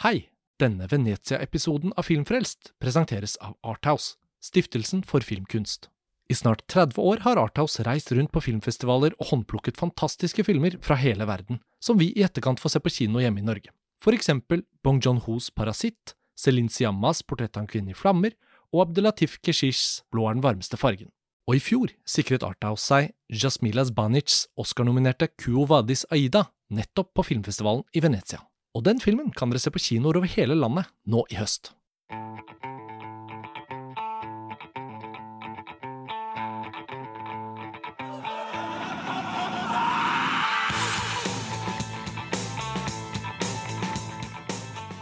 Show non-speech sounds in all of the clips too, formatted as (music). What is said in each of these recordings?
Hei! Denne Venezia-episoden av Filmfrelst presenteres av Arthouse, stiftelsen for filmkunst. I snart 30 år har Arthouse reist rundt på filmfestivaler og håndplukket fantastiske filmer fra hele verden, som vi i etterkant får se på kino hjemme i Norge. For eksempel Bong Joon-hos Parasitt, Celine Siammas Portrett av en kvinne i flammer og Abdelatif Keshishs Blå er den varmeste fargen. Og i fjor sikret Arthouse seg Jasmilas Banics Oscar-nominerte Kuo Vadis Aida nettopp på filmfestivalen i Venezia. Og den filmen kan dere se på kinoer over hele landet nå i høst.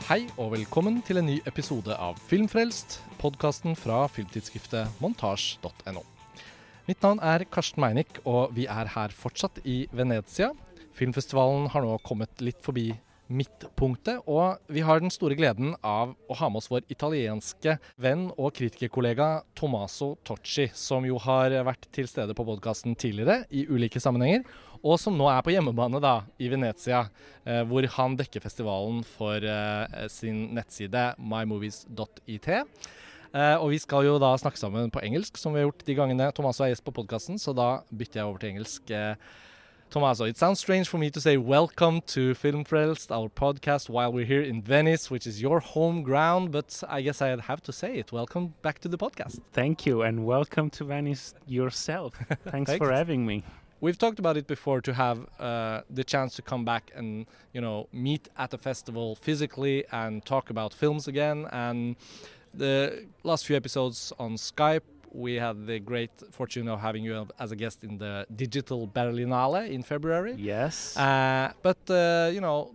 Hei og velkommen til en ny episode av Filmfrelst, podkasten fra filmtidsskriftet montasj.no. Mitt navn er Karsten Meinick, og vi er her fortsatt i Venezia. Filmfestivalen har nå kommet litt forbi midtpunktet, og vi har den store gleden av å ha med oss vår italienske venn og kritikerkollega Tomaso Tocci, som jo har vært til stede på podkasten tidligere i ulike sammenhenger, og som nå er på hjemmebane da, i Venezia, eh, hvor han dekker festivalen for eh, sin nettside mymovies.it. Eh, og vi skal jo da snakke sammen på engelsk, som vi har gjort de gangene Tomaso er gjest på podkasten, så da bytter jeg over til engelsk. Eh, Tommaso, it sounds strange for me to say welcome to Filmfrelst, our podcast, while we're here in Venice, which is your home ground, but I guess I'd have to say it. Welcome back to the podcast. Thank you, and welcome to Venice yourself. (laughs) Thanks for having me. We've talked about it before to have uh, the chance to come back and you know meet at a festival physically and talk about films again. And the last few episodes on Skype we had the great fortune of having you as a guest in the digital Berlinale in February. Yes. Uh, but uh, you know,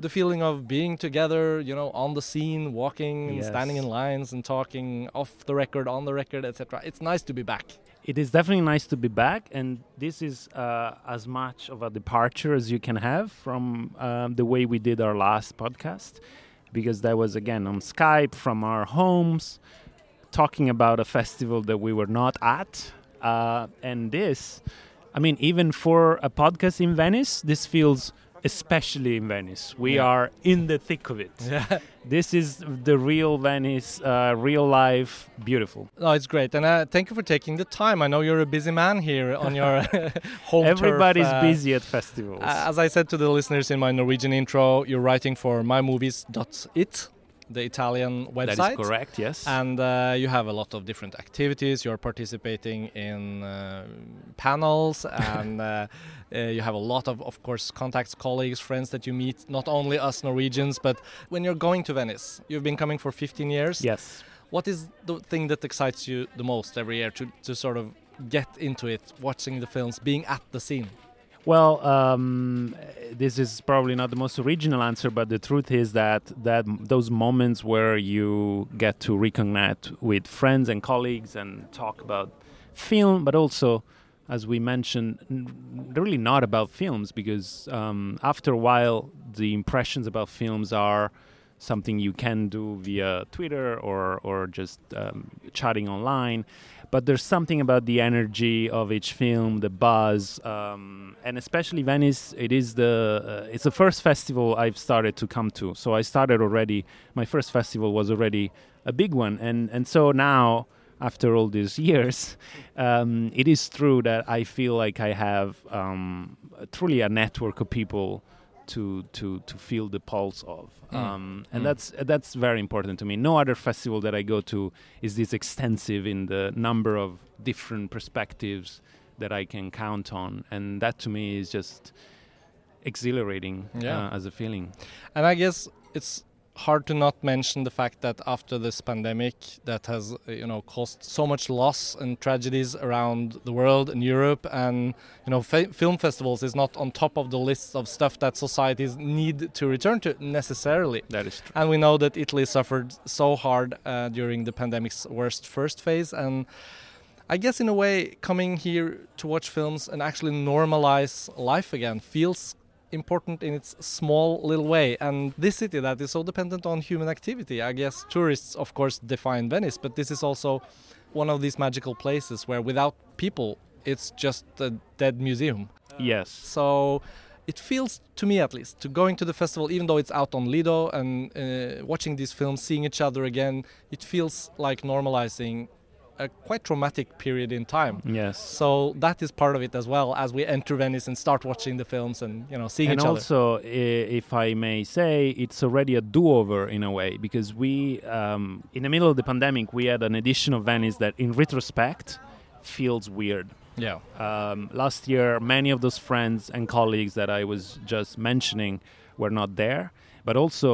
the feeling of being together, you know, on the scene, walking, and Yes. standing in lines, and talking off the record, on the record, etc. It's nice to be back. It is definitely nice to be back, and this is uh, as much of a departure as you can have from um, the way we did our last podcast, because that was again on Skype from our homes, talking about a festival that we were not at. Uh, and this, I mean, even for a podcast in Venice, this feels especially in Venice. We Yeah. are in the thick of it. Yeah. (laughs) This is the real Venice, uh, real life, beautiful. Oh, it's great, and uh, thank you for taking the time. I know you're a busy man here on your (laughs) (laughs) home turf, Everybody's uh, busy at festivals. Uh, As I said to the listeners in my Norwegian intro, you're writing for mymovies.it, the Italian website. that is correct, yes. And uh, you have a lot of different activities. You're participating in uh, panels, (laughs) and uh, uh, you have a lot of, of course, contacts, colleagues, friends that you meet. Not only us Norwegians, but when you're going to Venice, you've been coming for 15 years. yes. What is the thing that excites you the most every year to, to sort of get into it, watching the films, being at the scene? Well, um, this is probably not the most original answer, but the truth is that that those moments where you get to reconnect with friends and colleagues and talk about film, but also, as we mentioned, really not about films, because um, after a while, the impressions about films are something you can do via Twitter or or just um, chatting online. But there's something about the energy of each film, the buzz, um, and especially Venice. It is the uh, it's the first festival I've started to come to. So I started already. My first festival was already a big one, and and so now after all these (laughs) years, um, it is true that I feel like I have um, truly a network of people to to to feel the pulse of, Mm. um, and Mm. that's that's very important to me. No other festival that I go to is this extensive in the number of different perspectives that I can count on, and that to me is just exhilarating Yeah. uh, as a feeling. And I guess it's hard to not mention the fact that after this pandemic that has you know caused so much loss and tragedies around the world and Europe and you know fa- film festivals is not on top of the list of stuff that societies need to return to necessarily That is true. and we know that Italy suffered so hard uh, during the pandemic's worst first phase and I guess in a way coming here to watch films and actually normalize life again feels important in its small little way and this city that is so dependent on human activity I guess tourists of course define Venice but this is also one of these magical places where without people it's just a dead museum Yes. so it feels to me at least to going to the festival even though it's out on lido and uh, watching these films seeing each other again it feels like normalizing a quite traumatic period in time Yes. so that is part of it as well as we enter venice and start watching the films and you know seeing and each other also, i- if I may say, it's already a do-over in a way because we, um, in the middle of the pandemic, we had an edition of Venice that, in retrospect, feels weird. yeah Um, last year, many of those friends and colleagues that I was just mentioning were not there, but also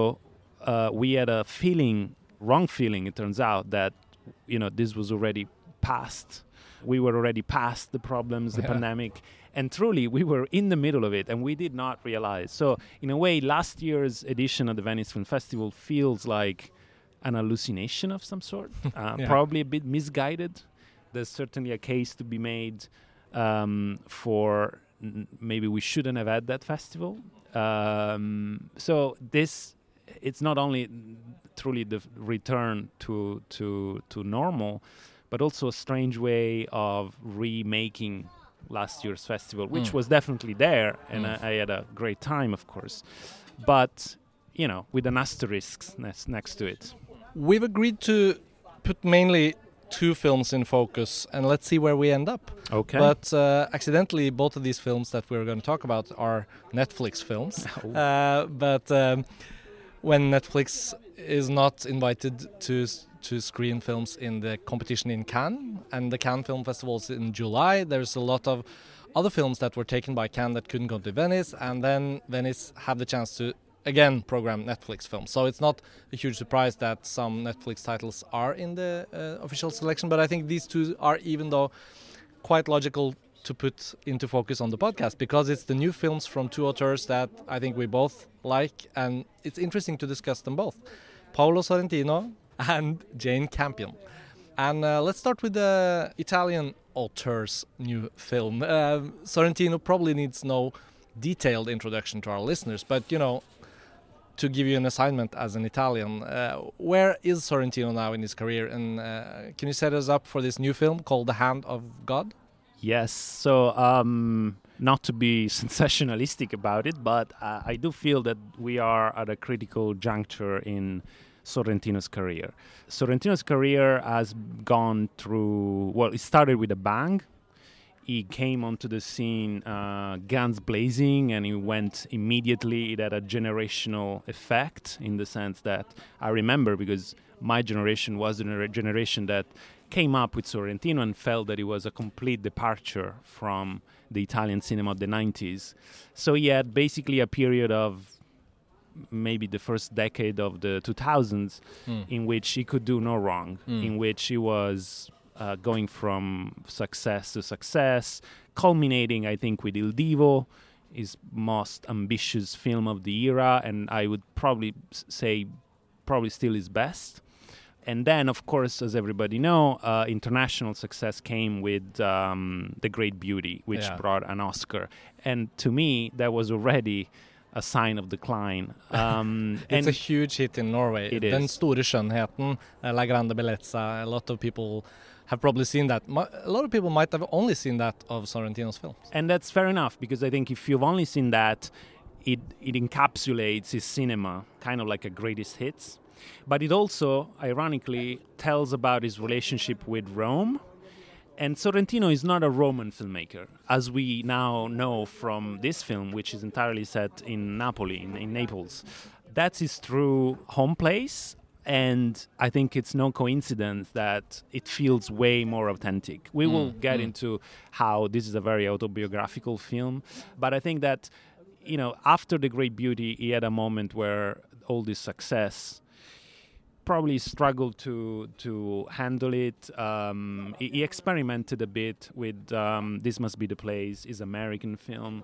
uh, we had a feeling, wrong feeling. It turns out that you know this was already past. We were already past the problems, the Yeah. pandemic, and truly we were in the middle of it, and we did not realize. So, in a way, last year's edition of the Venice Film Festival feels like an hallucination of some sort, (laughs) uh, Yeah. probably a bit misguided. There's certainly a case to be made um, for n- maybe we shouldn't have had that festival. Um, so this, it's not only truly the return to to to normal, but also a strange way of remaking last year's festival, which Mm. was definitely there, and Mm. I, I had a great time, of course, but you know, with an asterisk next, next to it. we've agreed to put mainly two films in focus and let's see where we end up Okay. But uh, accidentally, both of these films that we're going to talk about are Netflix films. (laughs) uh, but um, when Netflix is not invited to to screen films in the competition in Cannes, and the Cannes Film Festival is in July, there's a lot of other films that were taken by Cannes that couldn't go to Venice, and then Venice had the chance to again program Netflix films. So it's not a huge surprise that some Netflix titles are in the uh, official selection, but I think these two are even though quite logical to put into focus on the podcast because it's the new films from two authors that I think we both like, and it's interesting to discuss them both Paolo Sorrentino and Jane Campion. And uh, let's start with the Italian author's new film. Um Sorrentino probably needs no detailed introduction to our listeners, but you know, to give you an assignment as an Italian, uh, where is Sorrentino now in his career? And uh, can you set us up for this new film called The Hand of God? Yes. So, um, not to be (laughs) sensationalistic about it, but uh, I do feel that we are at a critical juncture in Sorrentino's career. Sorrentino's career has gone through, well, it started with a bang. He came onto the scene uh, guns blazing and he went immediately. It had a generational effect in the sense that I remember because my generation was a generation that came up with Sorrentino and felt that it was a complete departure from the Italian cinema of the 90s. So he had basically a period of maybe the first decade of the 2000s in which he could do no wrong, Mm. in which he was uh, going from success to success, culminating, I think, with Il Divo, his most ambitious film of the era, and I would probably say, probably still his best. And then, of course, as everybody know, uh, international success came with um, The Great Beauty, which Yeah. brought an Oscar. And to me, that was already a sign of decline. Um, (laughs) It's and a huge hit in Norway. It Den is. store skjønnheten, uh, La Grande Bellezza. A lot of people have probably seen that. A lot of people might have only seen that of Sorrentino's films. and that's fair enough because I think if you've only seen that, it it encapsulates his cinema kind of like a greatest hits, but it also ironically tells about his relationship with Rome. And Sorrentino is not a Roman filmmaker, as we now know from this film, which is entirely set in Napoli, in, in Naples. That's his true home place, and I think it's no coincidence that it feels way more authentic. We mm, will get mm. into how this is a very autobiographical film, but I think that, you know, after The Great Beauty, he had a moment where all this success probably struggled to to handle it. Um, he, he experimented a bit with um, "This Must Be the Place," is American film.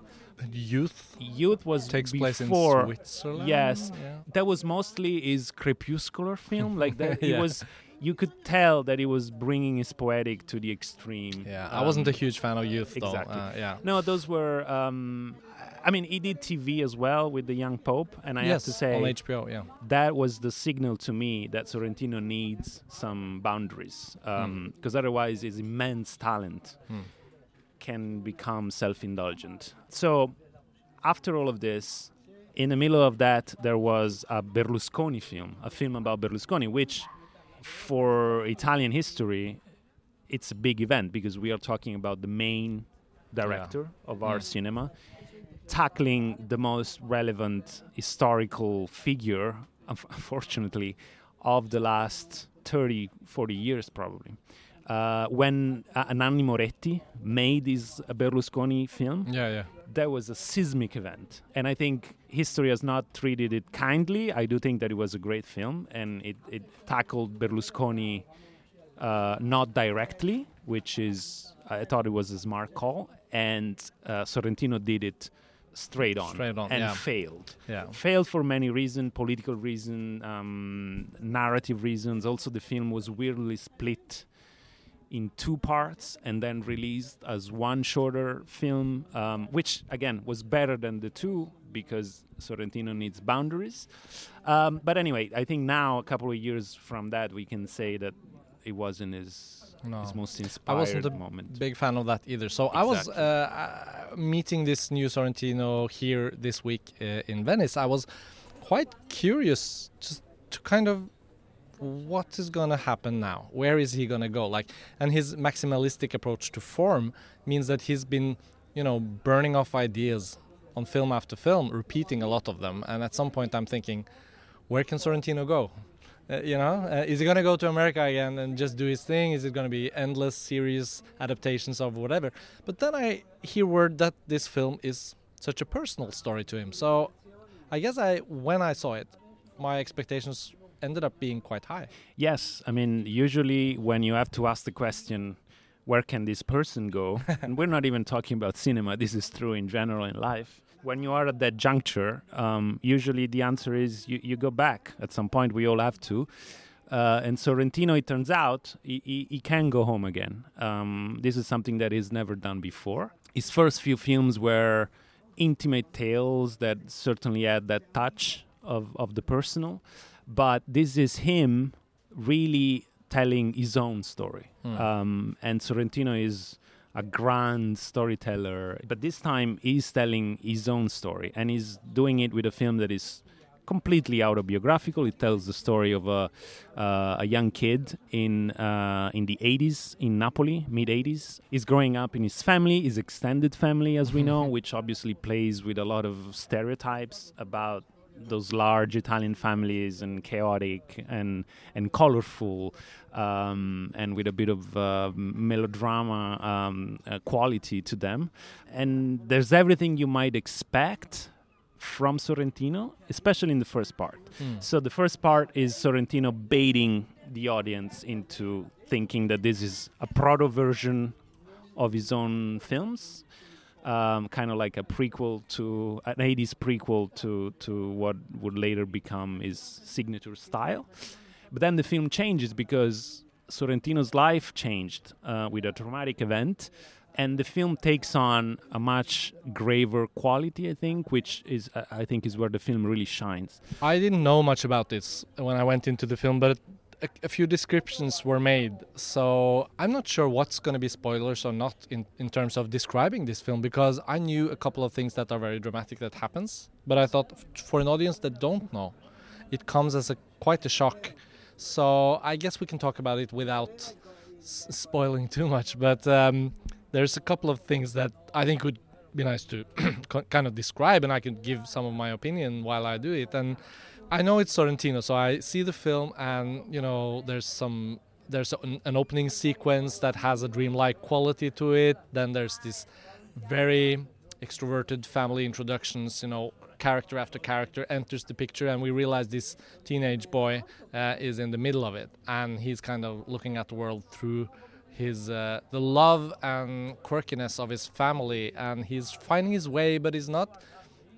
Youth Youth was takes place in. Switzerland. Yes, Yeah. that was mostly his crepuscular film. Like that, he (laughs) Yeah. was. You could tell that he was bringing his poetic to the extreme. Yeah, I wasn't a Um, huge fan of Youth though. exactly. Uh, yeah. No, those were. Um, I mean, he did TV as well with the Young Pope, and I have to say on HBO. Yeah. that was the signal to me that Sorrentino needs some boundaries because otherwise his immense talent Hmm. can become self-indulgent. So after all of this, in the middle of that, there was a Berlusconi film, a film about Berlusconi, which for Italian history, it's a big event because we are talking about the main director yeah. of our mm. cinema tackling the most relevant historical figure, (laughs) unfortunately, of the last 30, 40 years, probably. Uh, when uh, Nanni Moretti made his Berlusconi film, yeah, yeah, that was a seismic event, and I think history has not treated it kindly. I do think that it was a great film, and it, it tackled Berlusconi uh, not directly, which is I thought it was a smart call, and uh, Sorrentino did it straight on, straight on and yeah. failed. Yeah. Failed for many reasons, political reasons, um, narrative reasons. Also, the film was weirdly split in two parts and then released as one shorter film, um, which again was better than the two because Sorrentino needs boundaries. Um, but anyway, I think now, a couple of years from that, we can say that it wasn't his no. his most inspired I wasn't a moment. big fan of that either. So exactly. I was uh, uh, meeting this new Sorrentino here this week uh, in Venice. I was quite curious just to kind of what is going to happen now where is he going to go like and his maximalistic approach to form means that he's been you know burning off ideas on film after film repeating a lot of them and at some point i'm thinking where can sorrentino go uh, you know, uh, is he going to go to America again and just do his thing? Is it going to be endless series adaptations of whatever? But then I hear word that this film is such a personal story to him. So I guess I, when I saw it, my expectations ended up being quite high. Yes, I mean, usually when you have to ask the question, where can this person go? (laughs) and we're not even talking about cinema. This is true in general in life when you are at that juncture, um, usually the answer is you, you go back at some point. We all have to. Uh, and Sorrentino, it turns out, he, he, he can go home again. Um, this is something that he's never done before. His first few films were intimate tales that certainly had that touch of, of the personal, but this is him really telling his own story. Mm. Um, and Sorrentino is a grand storyteller, but this time he's telling his own story and he's doing it with a film that is completely autobiographical. It tells the story of a, uh, a young kid in uh, in the 80s in Napoli, mid 80s. He's growing up in his family, his extended family, as we know, (laughs) which obviously plays with a lot of stereotypes about those large Italian families and chaotic and and colorful um, and with a bit of uh, melodrama um, uh, quality to them. And there's everything you might expect from Sorrentino, especially in the first part. Mm. So the first part is Sorrentino baiting the audience into thinking that this is a proto version of his own films um, kind of like a prequel to an 80s prequel to to what would later become his signature style. But then the film changes because Sorrentino's life changed uh, with a traumatic event, and the film takes on a much graver quality. I think, which is I think is where the film really shines. I didn't know much about this when I went into the film, but a, a, few descriptions were made, so I'm not sure what's going to be spoilers or not in, in terms of describing this film because I knew a couple of things that are very dramatic that happens, but I thought for an audience that don't know, it comes as a quite a shock. So I guess we can talk about it without spoiling too much, but um, there's a couple of things that I think would be nice to (clears throat) kind of describe, and I can give some of my opinion while I do it and. I know it's Sorrentino, so I see the film, and you know, there's some there's an, an opening sequence that has a dreamlike quality to it. Then there's this very extroverted family introductions. You know, character after character enters the picture, and we realize this teenage boy uh, is in the middle of it, and he's kind of looking at the world through his uh, the love and quirkiness of his family, and he's finding his way, but he's not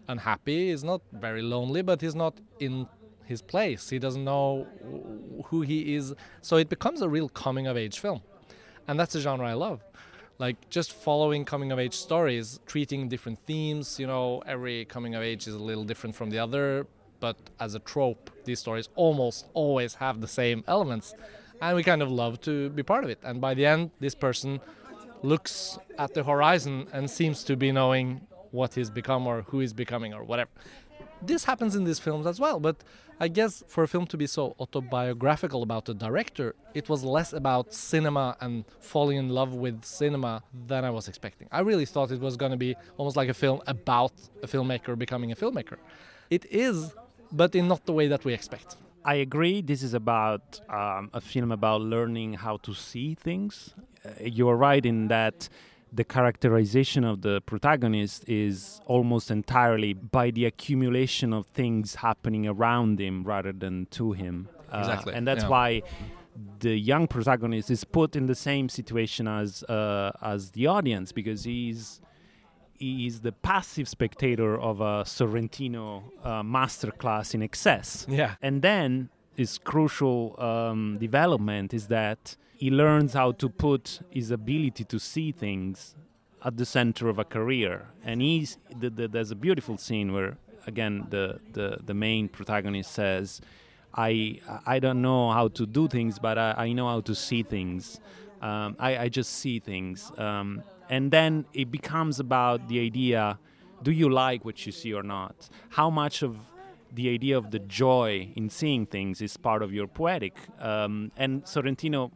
unhappy. He's not very lonely, but he's not in his place. He doesn't know who he is. So it becomes a real coming of age film. And that's a genre I love. Like just following coming of age stories, treating different themes. You know, every coming of age is a little different from the other, but as a trope, these stories almost always have the same elements. And we kind of love to be part of it. And by the end, this person looks at the horizon and seems to be knowing what he's become or who he's becoming or whatever. This happens in these films as well, but I guess for a film to be so autobiographical about the director, it was less about cinema and falling in love with cinema than I was expecting. I really thought it was going to be almost like a film about a filmmaker becoming a filmmaker. It is, but in not the way that we expect. I agree. This is about um, a film about learning how to see things. Uh, you're right in that the characterization of the protagonist is almost entirely by the accumulation of things happening around him rather than to him. Uh, exactly. And that's yeah. why the young protagonist is put in the same situation as uh, as the audience because he's he's the passive spectator of a Sorrentino uh, masterclass in excess. Yeah. And then his crucial um, development is that he learns how to put his ability to see things at the center of a career. And he's the, the, there's a beautiful scene where again the, the, the main protagonist says, I I don't know how to do things, but I, I know how to see things. Um, I, I just see things. Um, and then it becomes about the idea do you like what you see or not? How much of the idea of the joy in seeing things is part of your poetic? Um, and Sorrentino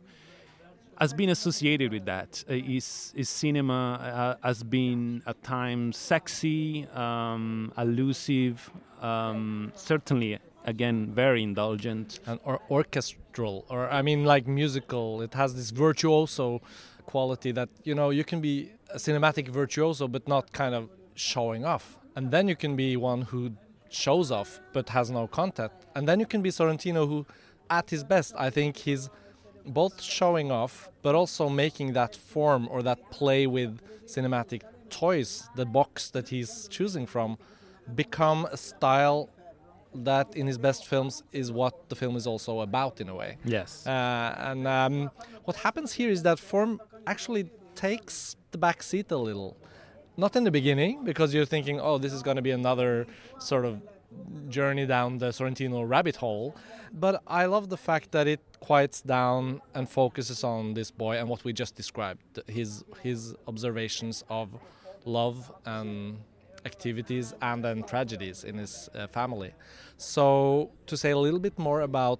has been associated with that. Uh, his, his cinema uh, has been at times sexy, um, elusive, um, certainly again very indulgent and or orchestral or i mean like musical it has this virtuoso quality that you know you can be a cinematic virtuoso but not kind of showing off and then you can be one who shows off but has no content and then you can be sorrentino who at his best i think he's both showing off but also making that form or that play with cinematic toys the box that he's choosing from become a style that in his best films is what the film is also about in a way. Yes. Uh, and um, what happens here is that form actually takes the back seat a little. Not in the beginning, because you're thinking, oh, this is going to be another sort of journey down the Sorrentino rabbit hole. But I love the fact that it quiets down and focuses on this boy and what we just described his, his observations of love and activities and then tragedies in his uh, family. So, to say a little bit more about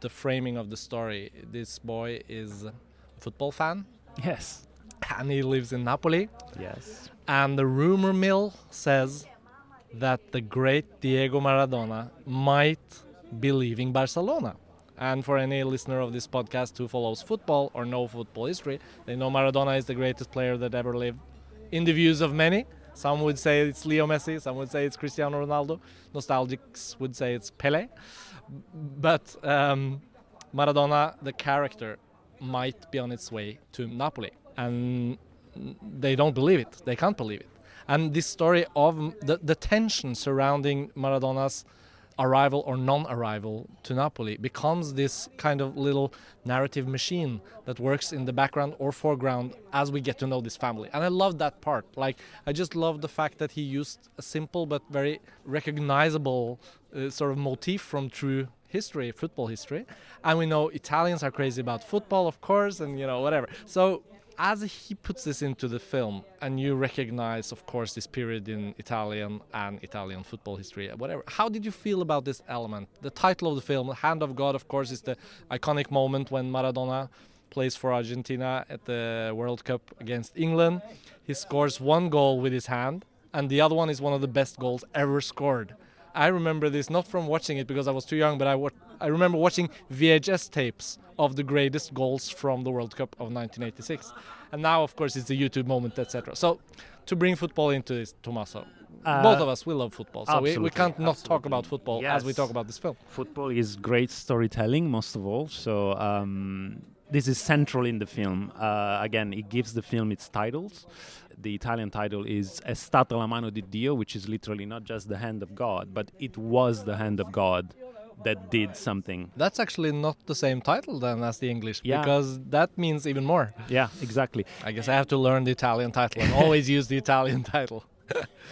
the framing of the story, this boy is a football fan. Yes. And he lives in Napoli. Yes. And the rumor mill says that the great Diego Maradona might be leaving Barcelona. And for any listener of this podcast who follows football or know football history, they know Maradona is the greatest player that ever lived in the views of many. Some would say it's Leo Messi, some would say it's Cristiano Ronaldo. Nostalgics would say it's Pele. But um, Maradona, the character, might be on its way to Napoli. And they don't believe it. They can't believe it. And this story of the, the tension surrounding Maradona's arrival or non-arrival to Napoli becomes this kind of little narrative machine that works in the background or foreground as we get to know this family. And I love that part. Like I just love the fact that he used a simple but very recognizable uh, sort of motif from true history, football history. And we know Italians are crazy about football, of course, and you know whatever. So as he puts this into the film, and you recognize, of course, this period in Italian and Italian football history, whatever. How did you feel about this element? The title of the film, "Hand of God," of course, is the iconic moment when Maradona plays for Argentina at the World Cup against England. He scores one goal with his hand, and the other one is one of the best goals ever scored. I remember this not from watching it because I was too young, but I, wa- I remember watching VHS tapes of the greatest goals from the World Cup of 1986. And now, of course, it's the YouTube moment, etc. So, to bring football into this, Tommaso, uh, both of us we love football, so we, we can't not absolutely. talk about football yes. as we talk about this film. Football is great storytelling, most of all. So. Um, this is central in the film. Uh, again, it gives the film its titles. The Italian title is È stata la mano di Dio, which is literally not just the hand of God, but it was the hand of God that did something. That's actually not the same title then as the English, Yeah. because that means even more. Yeah, exactly. I guess I have to learn the Italian title and always use the Italian (laughs) title.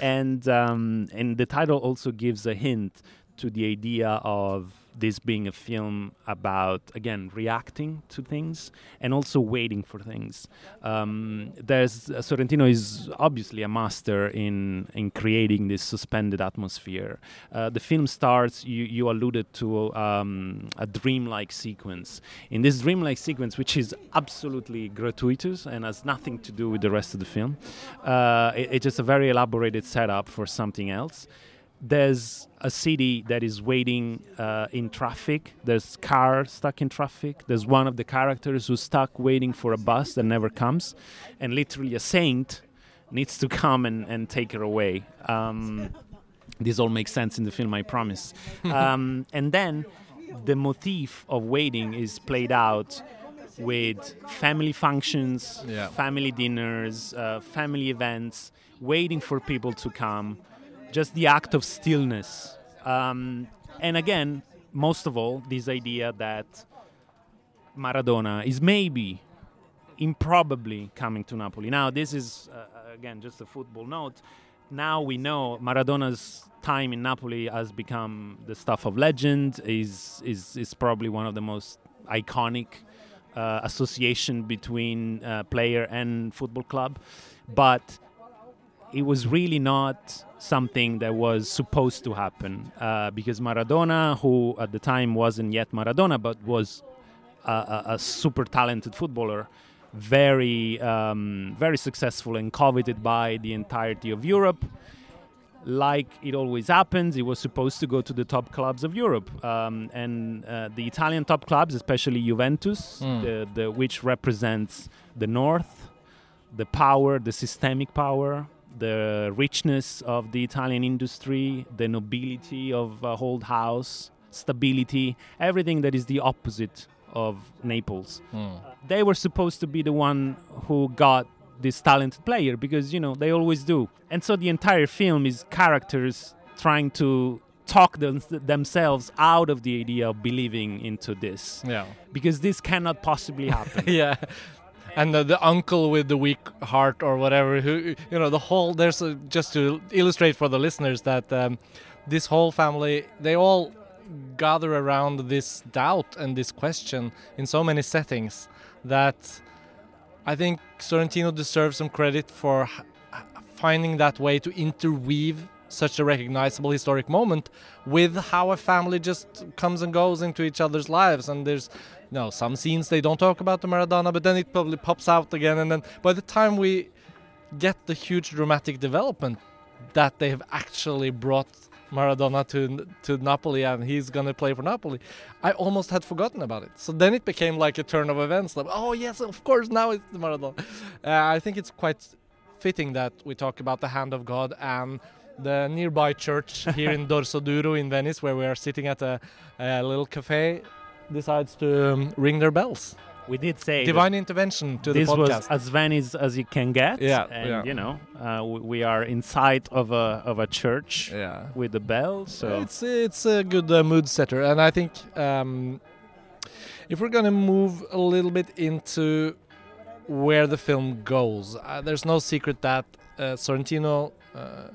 and um, and the title also gives a hint to the idea of this being a film about again reacting to things and also waiting for things. Um, there's uh, Sorrentino is obviously a master in in creating this suspended atmosphere. Uh, the film starts. You you alluded to um, a dreamlike sequence. In this dreamlike sequence, which is absolutely gratuitous and has nothing to do with the rest of the film, uh, it, it's just a very elaborated setup for something else there's a city that is waiting uh, in traffic. There's car stuck in traffic. There's one of the characters who's stuck waiting for a bus that never comes, and literally a saint needs to (laughs) come and, and take her away. Um, this all makes sense in the film, I promise. (laughs) um, and then the motif of waiting is played out with family functions, Yeah. family dinners, uh, family events, waiting for people to come just the act of stillness. Um, and again, most of all, this idea that Maradona is maybe, improbably coming to Napoli. Now, this is, uh, again, just a football note. Now we know Maradona's time in Napoli has become the stuff of legend, is, is, is probably one of the most iconic uh, association between uh, player and football club. But it was really not something that was supposed to happen uh, because Maradona, who at the time wasn't yet Maradona but was a, a, a super talented footballer, very um, very successful and coveted by the entirety of Europe. Like it always happens, he was supposed to go to the top clubs of Europe, um, and uh, the Italian top clubs, especially Juventus, Mm. the, the, which represents the north, the power, the systemic power, the richness of the Italian industry, the nobility of a whole house, stability, everything that is the opposite of Naples. Mm. They were supposed to be the one who got this talented player because you know they always do. And so the entire film is characters trying to talk them, themselves out of the idea of believing into this Yeah. because this cannot possibly happen. (laughs) yeah. And the, the uncle with the weak heart or whatever, who you know, the whole there's a, just to illustrate for the listeners that um, this whole family they all gather around this doubt and this question in so many settings that I think Sorrentino deserves some credit for finding that way to interweave such a recognizable historic moment with how a family just comes and goes into each other's lives and there's you know some scenes they don't talk about the Maradona but then it probably pops out again and then by the time we get the huge dramatic development that they have actually brought Maradona to to Napoli and he's gonna play for Napoli, I almost had forgotten about it. So then it became like a turn of events. Like, oh yes, of course, now it's Maradona. Uh, I think it's quite fitting that we talk about the hand of God and the nearby church here in Dorsoduro in Venice, where we are sitting at a, a little cafe, decides to um, ring their bells. We did say Divine intervention to this the was as Venice as you can get. Yeah, and yeah. you know, uh, we, we are inside of a of a church yeah. with the bell. So It's it's a good uh, mood setter, and I think um, if we're gonna move a little bit into where the film goes, uh, there's no secret that uh, Sorrentino uh,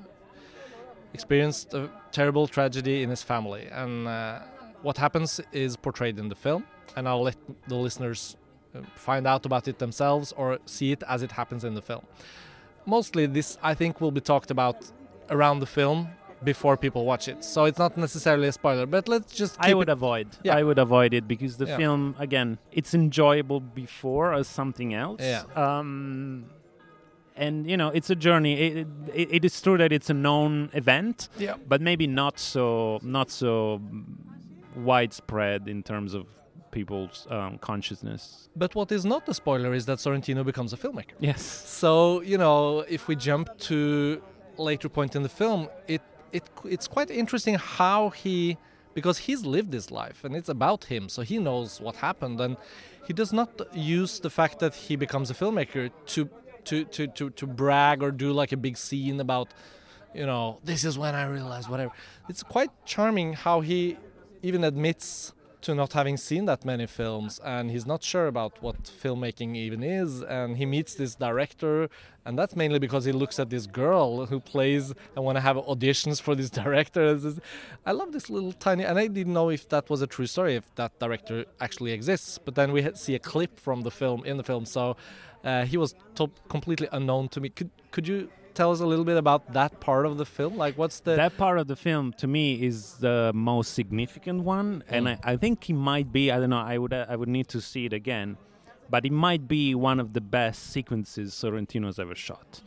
experienced a terrible tragedy in his family, and uh, what happens is portrayed in the film, and I'll let the listeners uh, find out about it themselves or see it as it happens in the film. Mostly, this I think will be talked about around the film before people watch it, so it's not necessarily a spoiler. But let's just keep I would it avoid. Yeah. I would avoid it because the Yeah. film again, it's enjoyable before as something else. Yeah. Um, and you know, it's a journey. It, it, it is true that it's a known event, yeah. but maybe not so not so widespread in terms of people's um, consciousness. But what is not a spoiler is that Sorrentino becomes a filmmaker. Yes. So you know, if we jump to later point in the film, it it it's quite interesting how he because he's lived his life and it's about him, so he knows what happened, and he does not use the fact that he becomes a filmmaker to to to to, to brag or do like a big scene about you know this is when I realized whatever. It's quite charming how he even admits to not having seen that many films and he's not sure about what filmmaking even is and he meets this director and that's mainly because he looks at this girl who plays and want to have auditions for this (laughs) director. I love this little tiny and i didn't know if that was a true story if that director actually exists but then we see a clip from the film in the film so uh, he was completely unknown to me. Could could you tell us a little bit about that part of the film? Like, what's the that part of the film to me is the most significant one, mm. and I, I, think it might be. I don't know. I would I would need to see it again, but it might be one of the best sequences Sorrentino's ever shot.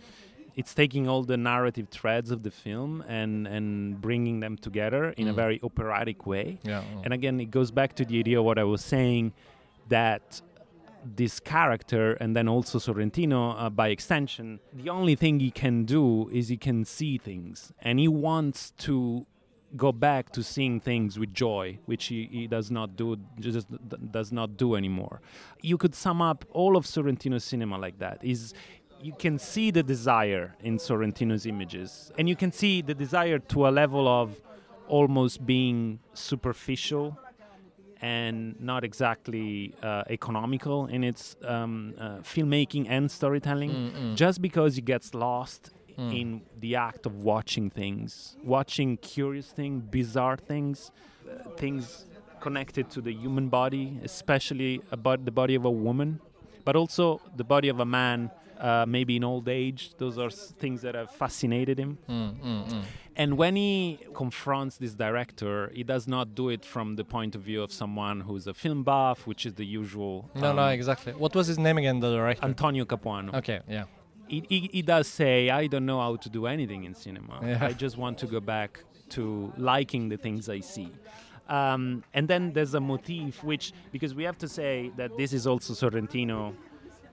It's taking all the narrative threads of the film and and bringing them together in mm. a very operatic way. Yeah. And again, it goes back to the idea of what I was saying that this character and then also Sorrentino uh, by extension, the only thing he can do is he can see things and he wants to go back to seeing things with joy, which he, he does not do just does not do anymore. You could sum up all of Sorrentino's cinema like that. Is you can see the desire in Sorrentino's images, and you can see the desire to a level of almost being superficial and not exactly uh, economical in its um, uh, filmmaking and storytelling, Mm-mm. just because it gets lost mm. in the act of watching things, watching curious things, bizarre things, uh, things connected to the human body, especially about the body of a woman, but also the body of a man uh, maybe in old age. Those are things that have fascinated him. Mm, mm, mm. And when he confronts this director, he does not do it from the point of view of someone who's a film buff, which is the usual. No, um, no, exactly. What was his name again, the director? Antonio Capuano. Okay, yeah. He, he, he, does say, I don't know how to do anything in cinema. Yeah. I just want to go back to liking the things I see. Um, and then there's a motif which, because we have to say that this is also Sorrentino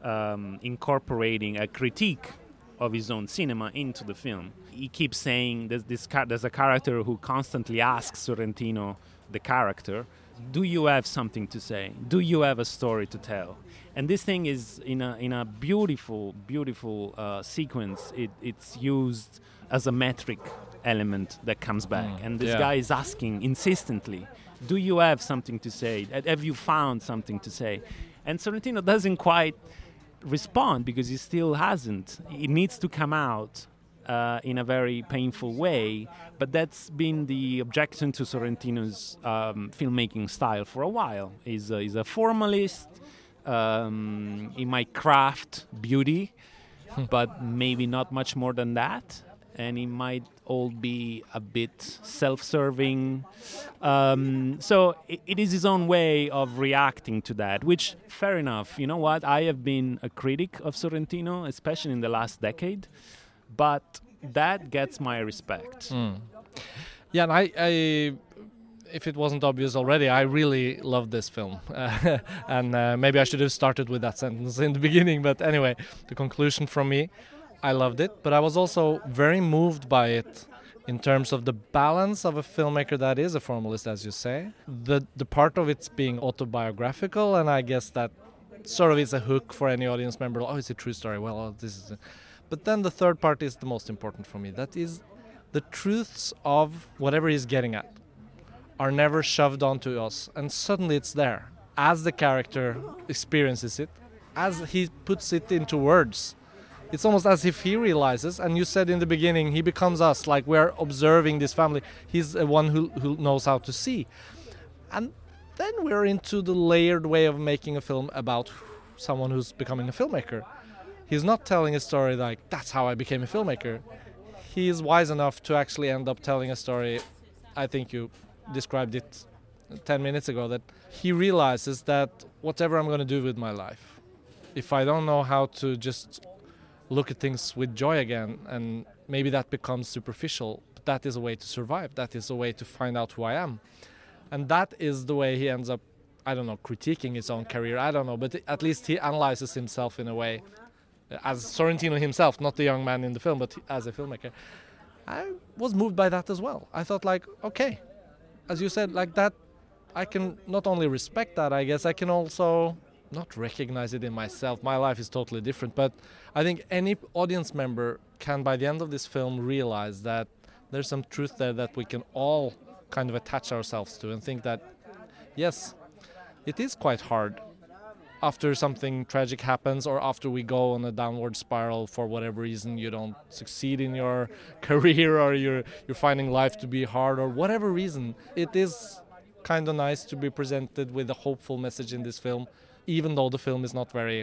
um, incorporating a critique of his own cinema into the film. He keeps saying there's, this there's a character who constantly asks Sorrentino, the character, do you have something to say? Do you have a story to tell? And this thing is in a, in a beautiful, beautiful uh, sequence. It, it's used as a metric element that comes back. Mm, and this yeah. guy is asking insistently, do you have something to say? Have you found something to say? And Sorrentino doesn't quite respond because he still hasn't. It needs to come out uh, in a very painful way. But that's been the objection to Sorrentino's um, filmmaking style for a while. He's a, he's a formalist. Um, he might craft beauty, but maybe not much more than that and it might all be a bit self-serving. Um, so it, it is his own way of reacting to that, which fair enough. You know what? I have been a critic of Sorrentino, especially in the last decade, but that gets my respect. Mm. Yeah, and I, I if it wasn't obvious already, I really love this film. Uh, (laughs) and uh, maybe I should have started with that sentence in the beginning, but anyway, the conclusion from me I loved it, but I was also very moved by it in terms of the balance of a filmmaker that is a formalist, as you say. The the part of it's being autobiographical, and I guess that sort of is a hook for any audience member. Oh, it's a true story. Well, oh, this is. A... But then the third part is the most important for me. That is the truths of whatever he's getting at are never shoved onto us, and suddenly it's there as the character experiences it, as he puts it into words it's almost as if he realizes and you said in the beginning he becomes us like we're observing this family. He's the one who, who knows how to see. And then we're into the layered way of making a film about someone who's becoming a filmmaker. He's not telling a story like that's how i became a filmmaker. He is wise enough to actually end up telling a story i think you described it 10 minutes ago that he realizes that whatever i'm going to do with my life if i don't know how to just look at things with joy again and maybe that becomes superficial but that is a way to survive. That is a way to find out who i am. And that is the way he ends up i don't know critiquing his own career. I don't know but at least he analyzes himself in a way uh, as sorrentino himself not the young man in the film but as a filmmaker. I was moved by that as well. I thought like okay as you said like that i can not only respect that i guess i can also not recognize it in myself. My life is totally different, but I think any audience member can, by the end of this film, realize that there's some truth there that we can all kind of attach ourselves to and think that yes, it is quite hard after something tragic happens or after we go on a downward spiral for whatever reason you don't succeed in your (laughs) career or you're you're finding life to be hard or whatever reason it is kind of nice to be presented with a hopeful message in this film even though the film is not very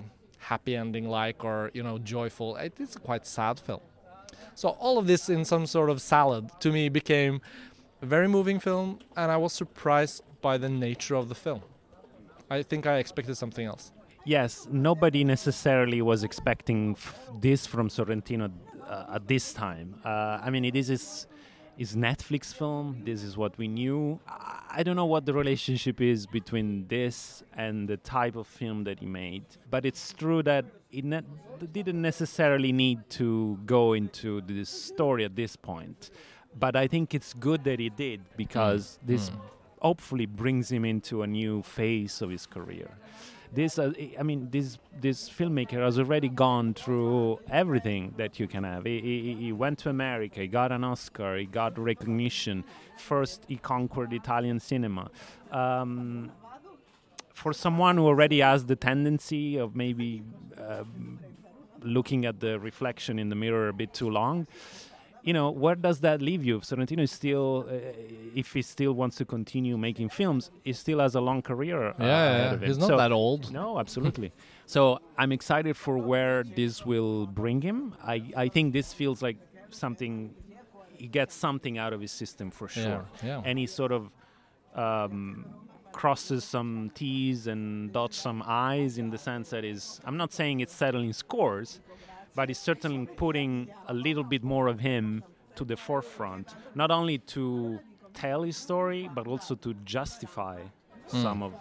happy ending like or you know joyful it is a quite sad film so all of this in some sort of salad to me became a very moving film and i was surprised by the nature of the film I think I expected something else. Yes, nobody necessarily was expecting f- this from Sorrentino uh, at this time. Uh, I mean, it is his, his Netflix film. This is what we knew. I, I don't know what the relationship is between this and the type of film that he made, but it's true that it ne- didn't necessarily need to go into this story at this point. But I think it's good that he did because mm. this mm hopefully brings him into a new phase of his career. This, uh, I mean, this this filmmaker has already gone through everything that you can have. He, he, he went to America, he got an Oscar, he got recognition. First, he conquered Italian cinema. Um, for someone who already has the tendency of maybe uh, looking at the reflection in the mirror a bit too long, you know, where does that leave you? If Sorrentino is still, uh, if he still wants to continue making films, he still has a long career. Uh, yeah, yeah. he's not so, that old. No, absolutely. (laughs) so I'm excited for where this will bring him. I, I think this feels like something. He gets something out of his system for sure. Yeah, yeah. And he sort of um, crosses some T's and dots some I's in the sense that is. I'm not saying it's settling scores but he's certainly putting a little bit more of him to the forefront, not only to tell his story, but also to justify mm. some of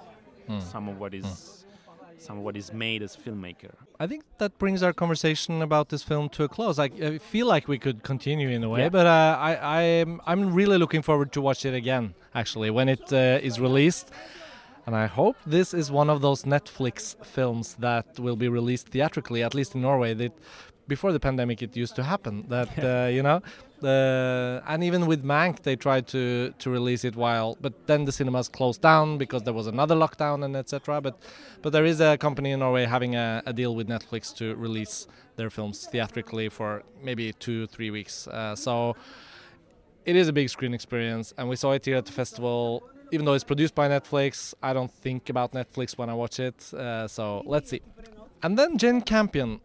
mm. some of what is mm. some of what is made as filmmaker. I think that brings our conversation about this film to a close. I, I feel like we could continue in a way, yeah. but uh, I, I I'm really looking forward to watch it again. Actually, when it uh, is released. And I hope this is one of those Netflix films that will be released theatrically, at least in Norway. That before the pandemic, it used to happen. That uh, you know, uh, and even with Mank, they tried to to release it while, but then the cinemas closed down because there was another lockdown and etc. But but there is a company in Norway having a, a, deal with Netflix to release their films theatrically for maybe two three weeks. Uh, so it is a big screen experience, and we saw it here at the festival even though it's produced by Netflix, I don't think about Netflix when I watch it. Uh, so let's see. And then Jane Campion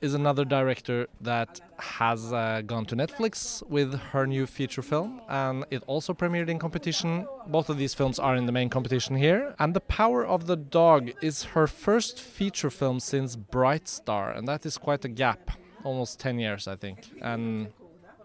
is another director that has uh, gone to Netflix with her new feature film, and it also premiered in competition. Both of these films are in the main competition here. And The Power of the Dog is her first feature film since Bright Star, and that is quite a gap almost 10 years, I think. And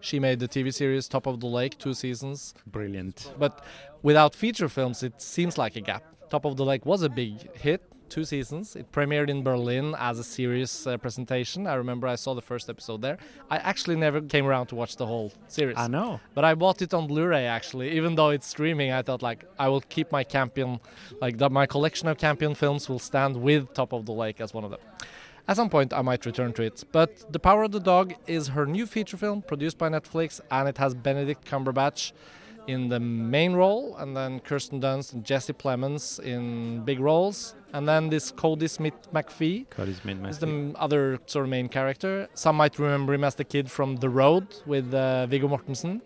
she made the TV series Top of the Lake, two seasons. Brilliant. But without feature films, it seems like a gap. Top of the Lake was a big hit, two seasons. It premiered in Berlin as a series uh, presentation. I remember I saw the first episode there. I actually never came around to watch the whole series. I know. But I bought it on Blu-ray actually. Even though it's streaming, I thought like I will keep my Campion, like the, my collection of Campion films will stand with Top of the Lake as one of them. At some point, I might return to it. But The Power of the Dog is her new feature film produced by Netflix, and it has Benedict Cumberbatch in the main role, and then Kirsten Dunst and Jesse Plemons in big roles, and then this Kodi Smith McPhee Kodi Smith McPhee is the other sort of main character. Some might remember him as the kid from The Road with uh, Viggo Mortensen.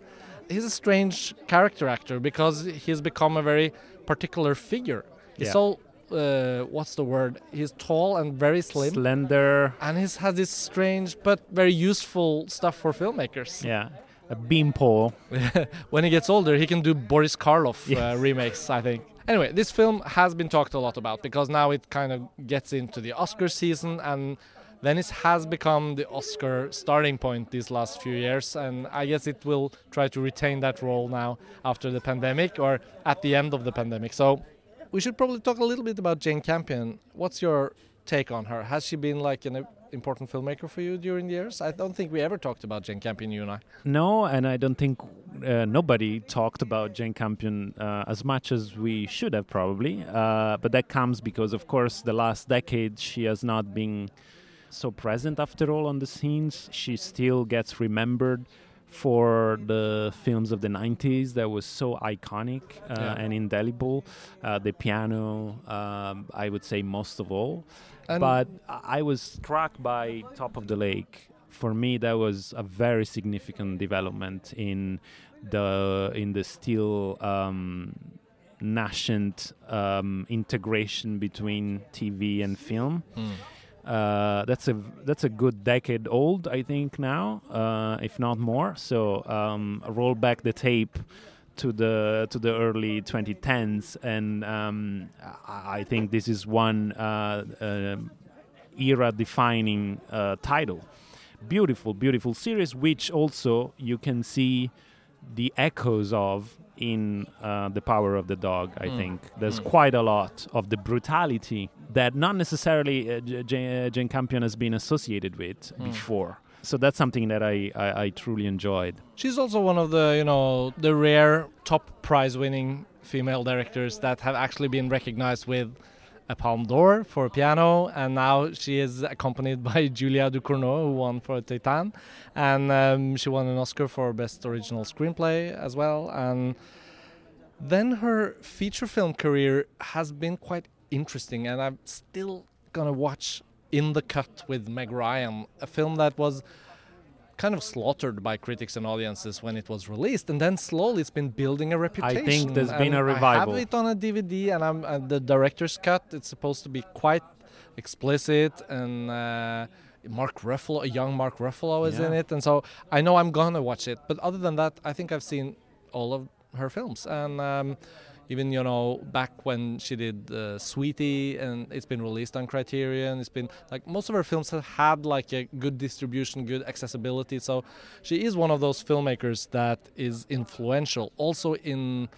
He's a strange character actor because he's become a very particular figure. He's yeah. so uh, what's the word? He's tall and very slim, slender, and he has this strange but very useful stuff for filmmakers. Yeah, a beam pole. (laughs) when he gets older, he can do Boris Karloff uh, remakes, I think. Anyway, this film has been talked a lot about because now it kind of gets into the Oscar season and Venice has become the Oscar starting point these last few years, and I guess it will try to retain that role now after the pandemic or at the end of the pandemic. So we should probably talk a little bit about Jane Campion. What's your take on her? Has she been like an important filmmaker for you during the years? I don't think we ever talked about Jane Campion, you and I. No, and I don't think uh, nobody talked about Jane Campion uh, as much as we should have probably. Uh, but that comes because, of course, the last decade she has not been so present after all on the scenes. She still gets remembered for the films of the 90s that was so iconic uh, Yeah. and indelible. Uh, the piano, um, I would say, most of all. And- but I was struck by Top of the Lake. For me, that was a very significant development in the in the still um, nascent um, integration between TV and film. Mm. Uh, that's a that's a good decade old, I think now, uh, if not more. So um, roll back the tape to the to the early 2010s, and um, I think this is one uh, um era-defining uh, title. Beautiful, beautiful series, which also you can see the echoes of in uh, the power of the dog i Mm. think there's Mm. quite a lot of the brutality that not necessarily uh, J- J- uh, jane campion has been associated with Mm. before so that's something that I, I, I truly enjoyed She's also one of the, you know, the rare top prize winning female directors that have actually been recognized with a Palme d'Or for piano, and now she is accompanied by (laughs) Julia Ducournau, who won for Titane, and um, she won an Oscar for Best Original Screenplay as well. And then her feature film career has been quite interesting, and I'm still gonna watch In the Cut with Meg Ryan, a film that was kind of slaughtered by critics and audiences when it was released, and then slowly it's been building a reputation. I think there's been a revival. I have it on a DVD, and I'm uh, the director's cut. It's supposed to be quite explicit, and uh, Mark Ruffalo, a young Mark Ruffalo, is in it, and so I know I'm gonna watch it. But other than that, I think I've seen all of her films, and um, even you know back when she did uh, Sweetie, and it's been released on Criterion. It's been like most of her films have had like a good distribution, good accessibility. So she is one of those filmmakers that is influential, also in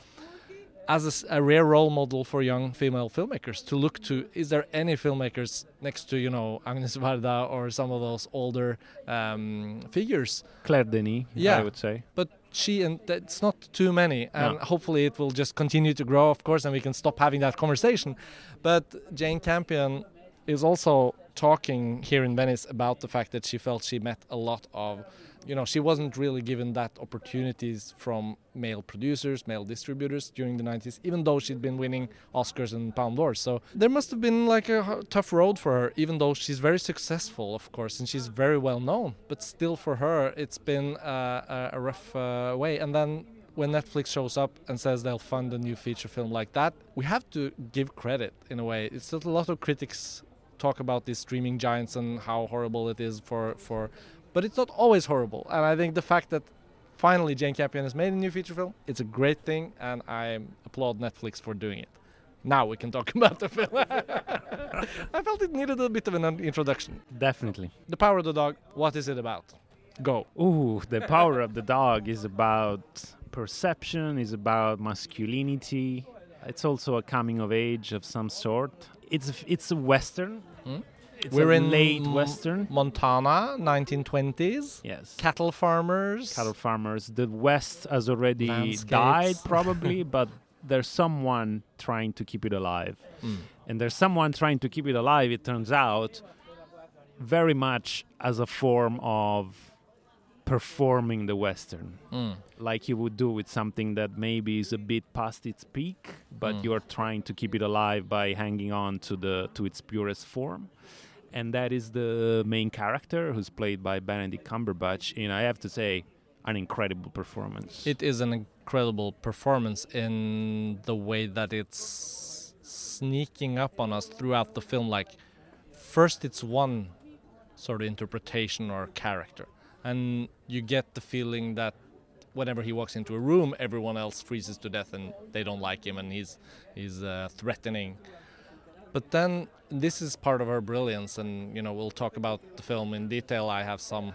as a rare role model for young female filmmakers to look to. Is there any filmmakers next to you know Agnes Varda or some of those older um, figures? claire denis Yeah. i would say But she and it's not too many, and No. hopefully it will just continue to grow, of course, and we can stop having that conversation. But Jane Campion is also talking here in Venice about the fact that she felt she met a lot of, you know, she wasn't really given that opportunities from male producers, male distributors during the 90s, even though she'd been winning Oscars and Palme d'Ors. So there must have been like a tough road for her, even though she's very successful, of course, and she's very well known. But still, for her, it's been uh, a, rough uh, way. And then when Netflix shows up and says they'll fund a new feature film like that, we have to give credit in a way. It's a lot of critics talk about these streaming giants and how horrible it is for for, but it's not always horrible. And I think the fact that finally Jane Campion has made a new feature film, it's a great thing, and I applaud Netflix for doing it. Now we can talk (laughs) about the film. (laughs) I felt it needed a bit of an introduction. definitely The Power of the Dog. What is it about? Go. Ooh, the power of the dog is about perception, is about masculinity. It's also a coming of age of some sort. It's a, it's a western. Hmm? It's We're in late M- western. Montana, 1920s. Yes. Cattle farmers. Cattle farmers. The West has already Landscapes. died, (laughs) probably, but there's someone trying to keep it alive. Mm. And there's someone trying to keep it alive, it turns out, very much as a form of performing the Western. Mm. like you would do with something that maybe is a bit past its peak, but Mm. you're trying to keep it alive by hanging on to the to its purest form. And that is the main character, who's played by Benedict Cumberbatch. And I have to say, an incredible performance. It is an incredible performance in the way that it's sneaking up on us throughout the film. Like, first it's one sort of interpretation or character, and you get the feeling that whenever he walks into a room, everyone else freezes to death and they don't like him, and he's he's uh, threatening. But then this is part of her brilliance, and you know we'll talk about the film in detail. I have some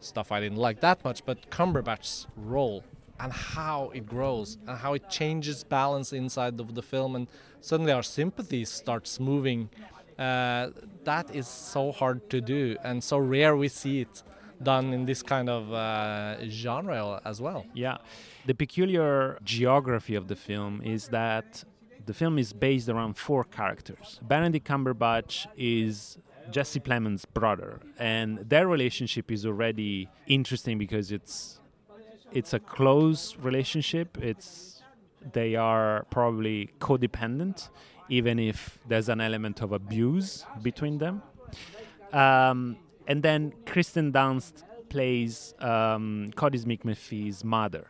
stuff I didn't like that much, but Cumberbatch's role and how it grows and how it changes balance inside of the film, and suddenly our sympathies starts moving. Uh, that is so hard to do, and so rare we see it done in this kind of uh, genre as well. Yeah. The peculiar geography of the film is that the film is based around four characters. Benedict Cumberbatch is Jesse Plemons' brother, and their relationship is already interesting because it's it's a close relationship. It's they are probably codependent, even if there's an element of abuse between them. Um, and then Kirsten Dunst plays um, Kodi Smith-McPhee's mother.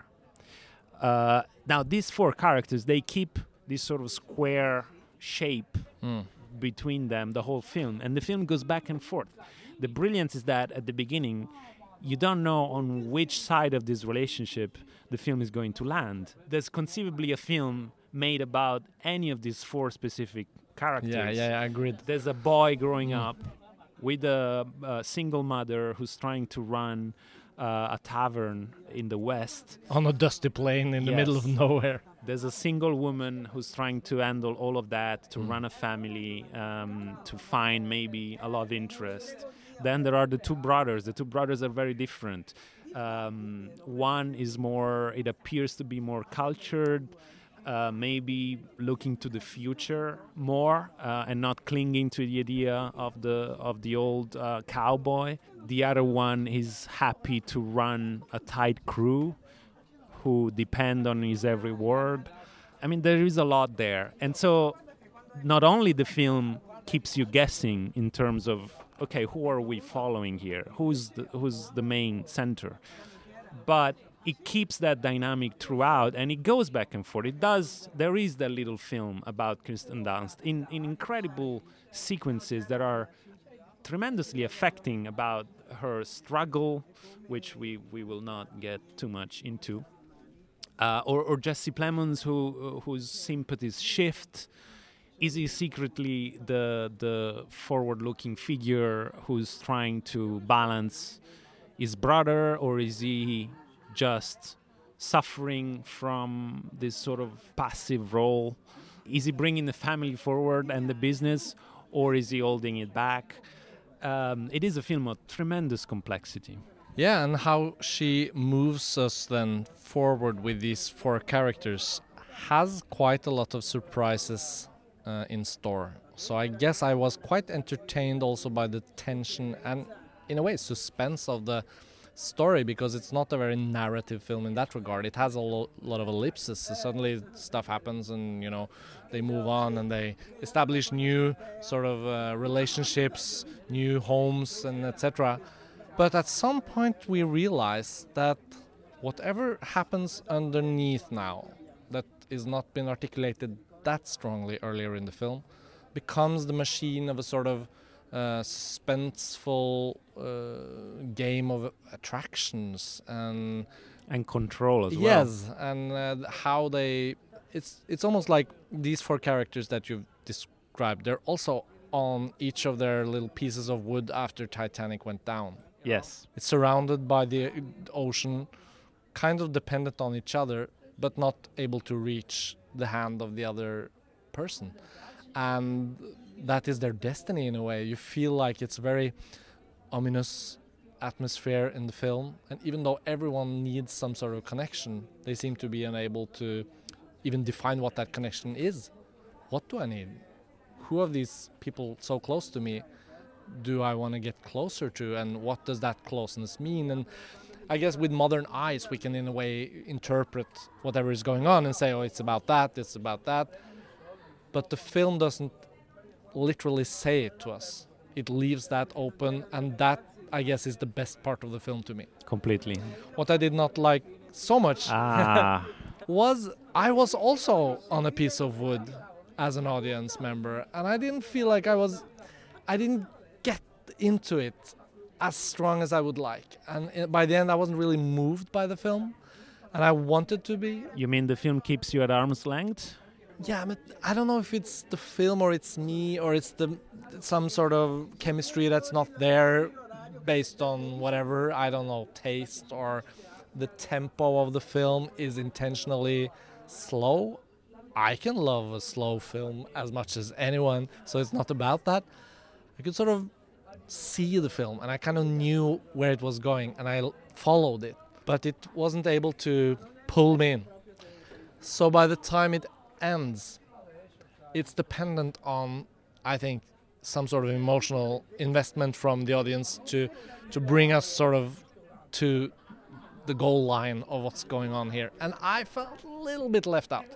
Uh, now these four characters they keep this sort of square shape Mm. between them the whole film. And the film goes back and forth. The brilliance is that at the beginning you don't know on which side of this relationship the film is going to land. There's conceivably a film made about any of these four specific characters. Yeah, yeah, I agreed. there's a boy growing up with a, a single mother who's trying to run uh, a tavern in the west On a dusty plain in the middle of nowhere. there's a single woman who's trying to handle all of that, to run a family, um, to find maybe a love interest. Then there are the two brothers. The two brothers are very different. Um, one is more, it appears to be more cultured, uh, maybe looking to the future more uh, and not clinging to the idea of the of the old uh, cowboy. The other one is happy to run a tight crew who depend on his every word. I mean, there is a lot there. And so, not only the film keeps you guessing in terms of, okay, who are we following here? Who's the, who's the main center? But it keeps that dynamic throughout and it goes back and forth. It does, there is that little film about Kirsten Dunst in, in incredible sequences that are tremendously affecting about her struggle, which we, we will not get too much into uh, or, or Jesse Plemons, who whose sympathies shift. Is he secretly the the forward-looking figure who's trying to balance his brother, or is he just suffering from this sort of passive role? Is he bringing the family forward and the business, or is he holding it back? Um, it is a film of tremendous complexity. Yeah, and how she moves us then forward with these four characters has quite a lot of surprises uh, in store. So I guess I was quite entertained also by the tension and, in a way, suspense of the story because it's not a very narrative film in that regard. It has a lo- lot of ellipses. So suddenly stuff happens and, you know, they move on and they establish new sort of uh, relationships, new homes, and etc. But at some point, we realize that whatever happens underneath now, that is not been articulated that strongly earlier in the film, becomes the machine of a sort of suspenseful uh, game of attractions and And control as well. yes, and uh, how they it's it's almost like these four characters that you've described. They're also on each of their little pieces of wood after Titanic went down. Yes. It's surrounded by the ocean, kind of dependent on each other, but not able to reach the hand of the other person. And that is their destiny in a way. You feel like it's very ominous atmosphere in the film. And even though everyone needs some sort of connection, they seem to be unable to even define what that connection is. What do I need? Who of these people so close to me do I want to get closer to, and what does that closeness mean? And I guess with modern eyes, we can in a way interpret whatever is going on and say, oh, it's about that, it's about that. But the film doesn't literally say it to us. It leaves that open, and that, I guess, is the best part of the film to me. Completely. What I did not like so much Ah. (laughs) was I was also on a piece of wood as an audience member, and I didn't feel like I was, I didn't get into it as strong as I would like. And uh, by the end, I wasn't really moved by the film, and I wanted to be. you mean the film keeps you at arm's length? Yeah, but I don't know if it's the film or it's me or it's the some sort of chemistry that's not there based on whatever I don't know taste or the tempo of the film is intentionally slow. I can love a slow film as much as anyone, so it's not about that. I could sort of see the film and I kind of knew where it was going and I followed it, but it wasn't able to pull me in. So by the time it ends, it's dependent on, I think, some sort of emotional investment from the audience to to bring us sort of to the goal line of what's going on here. And I felt a little bit left out.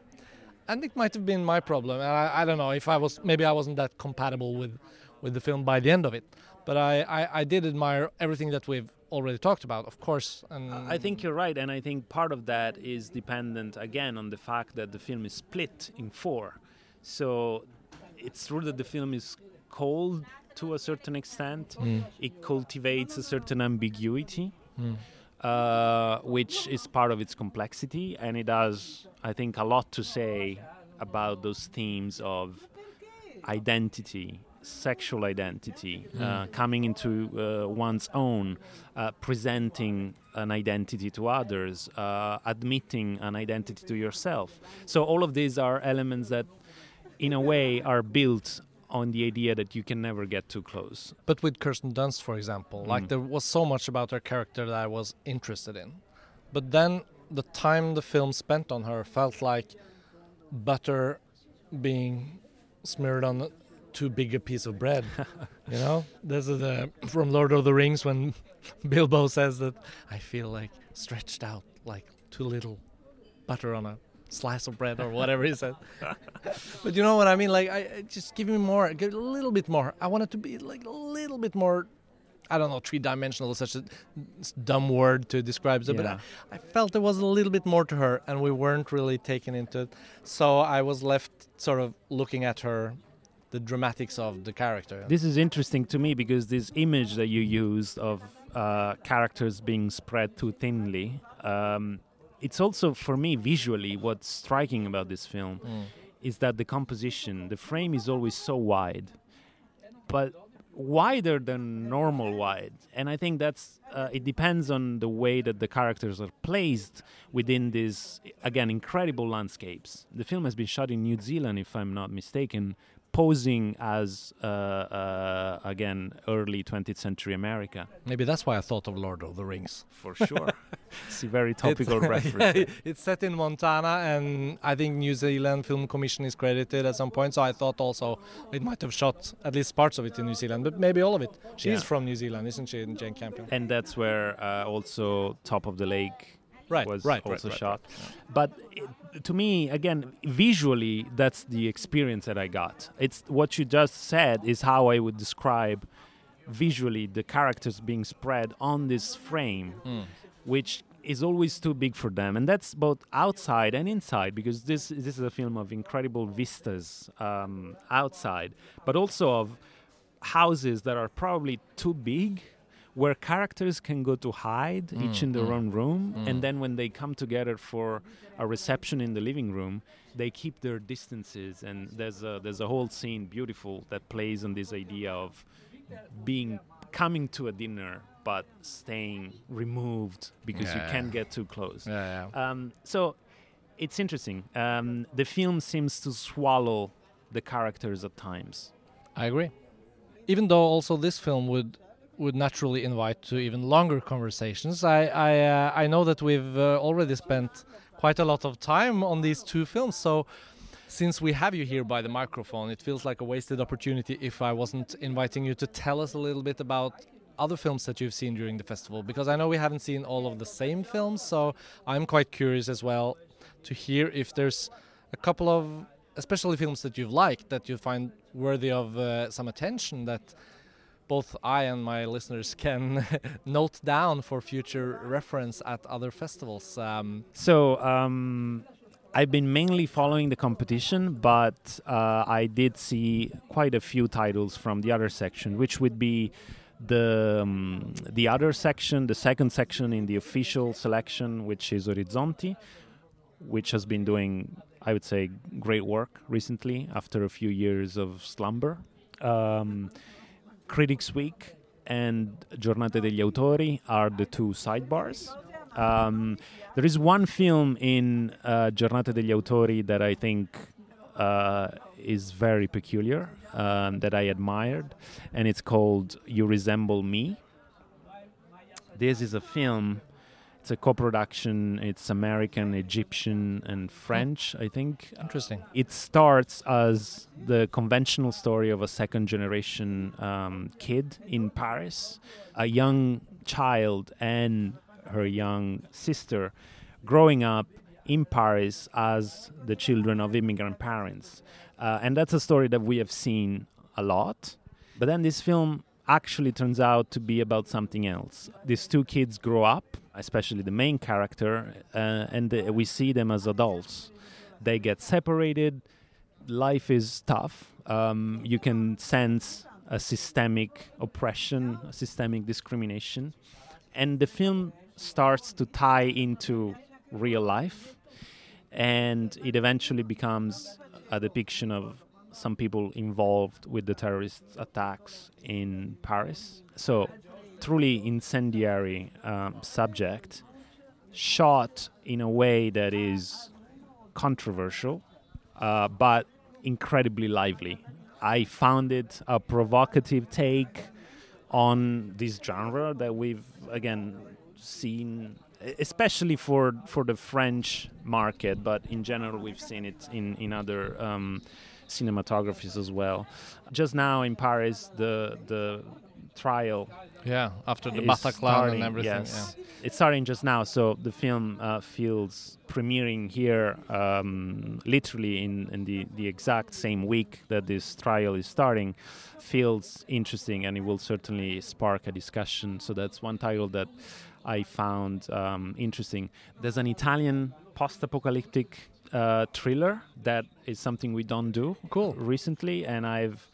And it might have been my problem. I, I don't know if I was maybe I wasn't that compatible with with the film by the end of it. But I, I, I did admire everything that we've already talked about, of course. And I think you're right, and I think part of that is dependent again on the fact that the film is split in four. So it's true that the film is cold to a certain extent. Mm. It cultivates a certain ambiguity, Mm. uh, which is part of its complexity, and it has, I think, a lot to say about those themes of identity, sexual identity, uh, coming into uh, one's own, uh, presenting an identity to others, uh, admitting an identity to yourself. So, all of these are elements that, in a way, are built on the idea that you can never get too close. But with Kirsten Dunst, for example, like Mm. there was so much about her character that I was interested in. But then the time the film spent on her felt like butter being smeared on too big a piece of bread. (laughs) you know, this is the from Lord of the Rings when (laughs) Bilbo says that I feel like stretched out like too little butter on a slice of bread or whatever he said. (laughs) but you know what I mean? Like, I I- just give me more, give a little bit more. I want it to be like a little bit more. I don't know, three-dimensional is such a dumb word to describe it, but I, I felt there was a little bit more to her, and we weren't really taken into it. So I was left sort of looking at her, the dramatics of the character. This is interesting to me because this image that you used of uh, characters being spread too thinly, um, it's also for me visually what's striking about this film Mm. is that the composition, the frame is always so wide, but wider than normal wide. And I think that's uh, it depends on the way that the characters are placed within these again incredible landscapes. The film has been shot in New Zealand, if I'm not mistaken, posing as uh, uh, again early 20th century America Maybe that's why I thought of Lord of the Rings. for sure. (laughs) it's a very topical It's- (laughs) reference. yeah, (laughs) it's set in Montana, and I think New Zealand Film Commission is credited at some point. So I thought also it might have shot at least parts of it in New Zealand, but maybe all of it. She's Yeah. from New Zealand, isn't she, Jane Campion? and that's where uh, also Top of the Lake Right, was right, also right, right, shot. But it, to me, again, visually, that's the experience that I got. It's what you just said is how I would describe visually the characters being spread on this frame, Mm. which is always too big for them, and that's both outside and inside because this this is a film of incredible vistas um, outside, but also of houses that are probably too big where characters can go to hide each in their mm, own room mm. and then when they come together for a reception in the living room they keep their distances and there's a there's a whole scene beautiful that plays on this idea of being coming to a dinner but staying removed because you can't get too close Yeah, yeah. um, so it's interesting. Um, the film seems to swallow the characters at times. I agree. Even though also this film would would naturally invite to even longer conversations, I I uh, I know that we've uh, already spent quite a lot of time on these two films. So since we have you here by the microphone, it feels like a wasted opportunity if I wasn't inviting you to tell us a little bit about other films that you've seen during the festival because I know we haven't seen all of the same films, so I'm quite curious as well to hear if there's a couple of especially films that you've liked that you find worthy of uh, some attention that both I and my listeners can (laughs) note down for future reference at other festivals. Um, So um, I've been mainly following the competition, but uh, I did see quite a few titles from the other section, which would be the um, the other section, the second section in the official selection, which is Orizzonti, which has been doing, I would say, great work recently after a few years of slumber. Um, Critics Week and Giornate degli Autori are the two sidebars. Um, there is one film in uh, Giornate degli Autori that I think uh, is very peculiar, um, that I admired, and it's called You Resemble Me. This is a film It's a co-production. It's American, Egyptian, and French. I think Interesting. it starts as the conventional story of a second generation um, kid in Paris, a young child and her young sister growing up in Paris as the children of immigrant parents. Uh, and that's a story that we have seen a lot. But then this film actually turns out to be about something else. These two kids grow up, especially the main character, uh, and uh, we see them as adults. They get separated. Life is tough. Um, you can sense a systemic oppression, a systemic discrimination. And the film starts to tie into real life. And it eventually becomes a depiction of some people involved with the terrorist attacks in Paris. So, truly incendiary um, subject, shot in a way that is controversial, uh, but incredibly lively. I found it a provocative take on this genre that we've again seen especially for for the French market, but in general we've seen it in in other um, cinematographies as well. Just now in Paris, the the trial Yeah, after the Bataclan starting, and everything. Yes. It's starting just now, so the film uh, feels premiering here um, literally in, in the, the exact same week that this trial is starting. Feels interesting and it will certainly spark a discussion. So that's one title that I found um, interesting. There's an Italian post apocalyptic uh, thriller that is something we don't do Cool. recently, and I've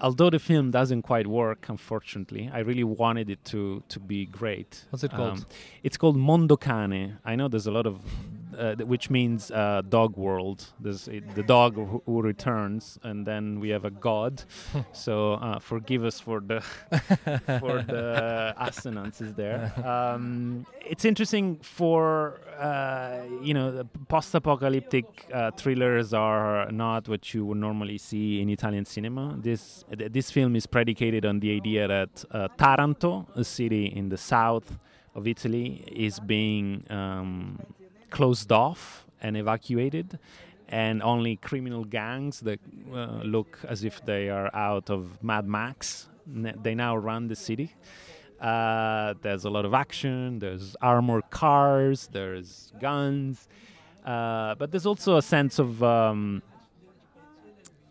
although the film doesn't quite work, unfortunately, I really wanted it to to be great. What's it called? Um, it's called Mondo Cane. I know there's a lot of, uh, which means uh, dog world. There's it, the dog who, who returns, and then we have a god. (laughs) so uh, forgive us for the (laughs) for the assonances there. (laughs) Um, it's interesting for uh, you know the post-apocalyptic uh, thrillers are not what you would normally see in Italian cinema. This th- this film is predicated on the idea that uh, Taranto, a city in the south of Italy, is being um, closed off and evacuated. And only criminal gangs that uh, look as if they are out of Mad Max, they now run the city. Uh, there's a lot of action. There's armored cars. There's guns, uh, but there's also a sense of um,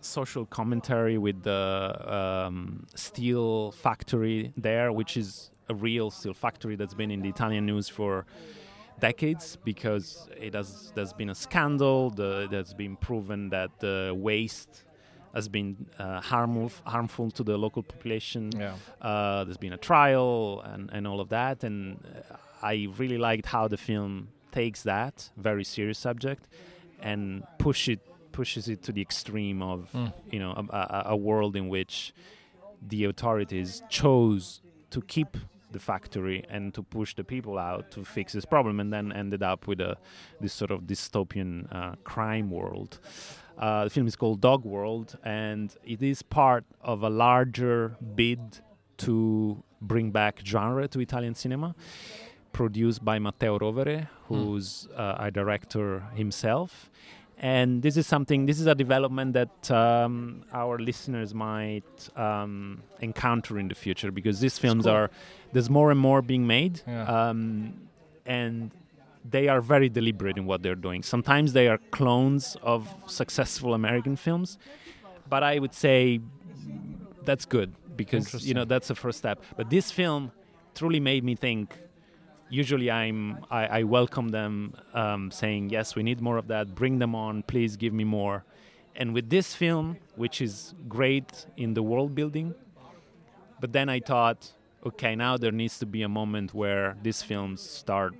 social commentary with the um, steel factory there, which is a real steel factory that's been in the Italian news for decades because it has there's been a scandal. The, there's been proven that the waste has been uh, harmful harmful to the local population. Yeah. Uh, there's been a trial and, and all of that, and uh, I really liked how the film takes that very serious subject and push it pushes it to the extreme of Mm. you know a, a, a world in which the authorities chose to keep the factory and to push the people out to fix this problem, and then ended up with a this sort of dystopian uh, crime world. Uh, the film is called Dog World, and it is part of a larger bid to bring back genre to Italian cinema, produced by Matteo Rovere, who's uh, a director himself. And this is something, this is a development that um, our listeners might um, encounter in the future because these films cool. are, there's more and more being made. Yeah. Um, and they are very deliberate in what they're doing. Sometimes they are clones of successful American films, but I would say that's good because you know that's the first step. But this film truly made me think. Usually, I'm I, I welcome them um, saying yes, we need more of that. Bring them on, please give me more. And with this film, which is great in the world building, but then I thought, okay, now there needs to be a moment where these films start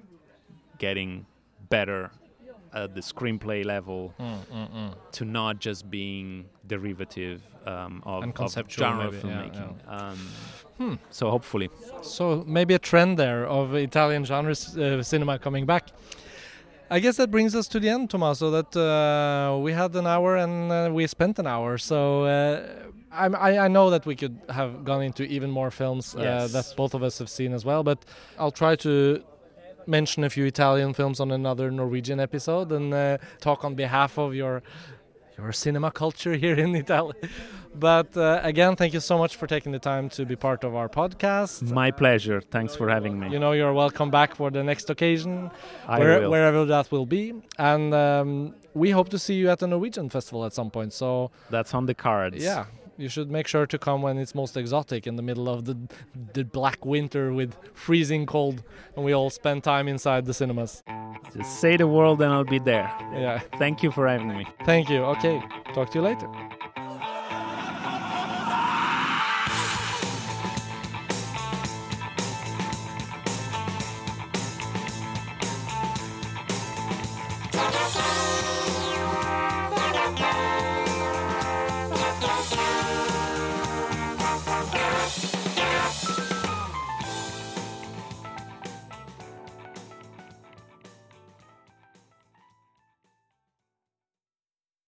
getting better at the screenplay level Mm, mm, mm. to not just being derivative um, of, of genre maybe, yeah, filmmaking. Um, Hmm. So hopefully, So maybe a trend there of Italian genre uh, cinema coming back. I guess that brings us to the end, Tommaso. That uh, we had an hour and uh, we spent an hour. So uh, I'm, I, I know that we could have gone into even more films uh, Yes. that both of us have seen as well. But I'll try to mention a few Italian films on another Norwegian episode and uh, talk on behalf of your your cinema culture here in Italy. But uh, again, thank you so much for taking the time to be part of our podcast. My pleasure. Thanks for having me. You know, you're welcome back for the next occasion, I where, wherever that will be. And um, we hope to see you at the Norwegian festival at some point. So, That's on the cards. yeah, you should make sure to come when it's most exotic in the middle of the the black winter with freezing cold, and we all spend time inside the cinemas. Just say the word and I'll be there. Yeah. Thank you for having me. Thank you. Okay. Talk to you later.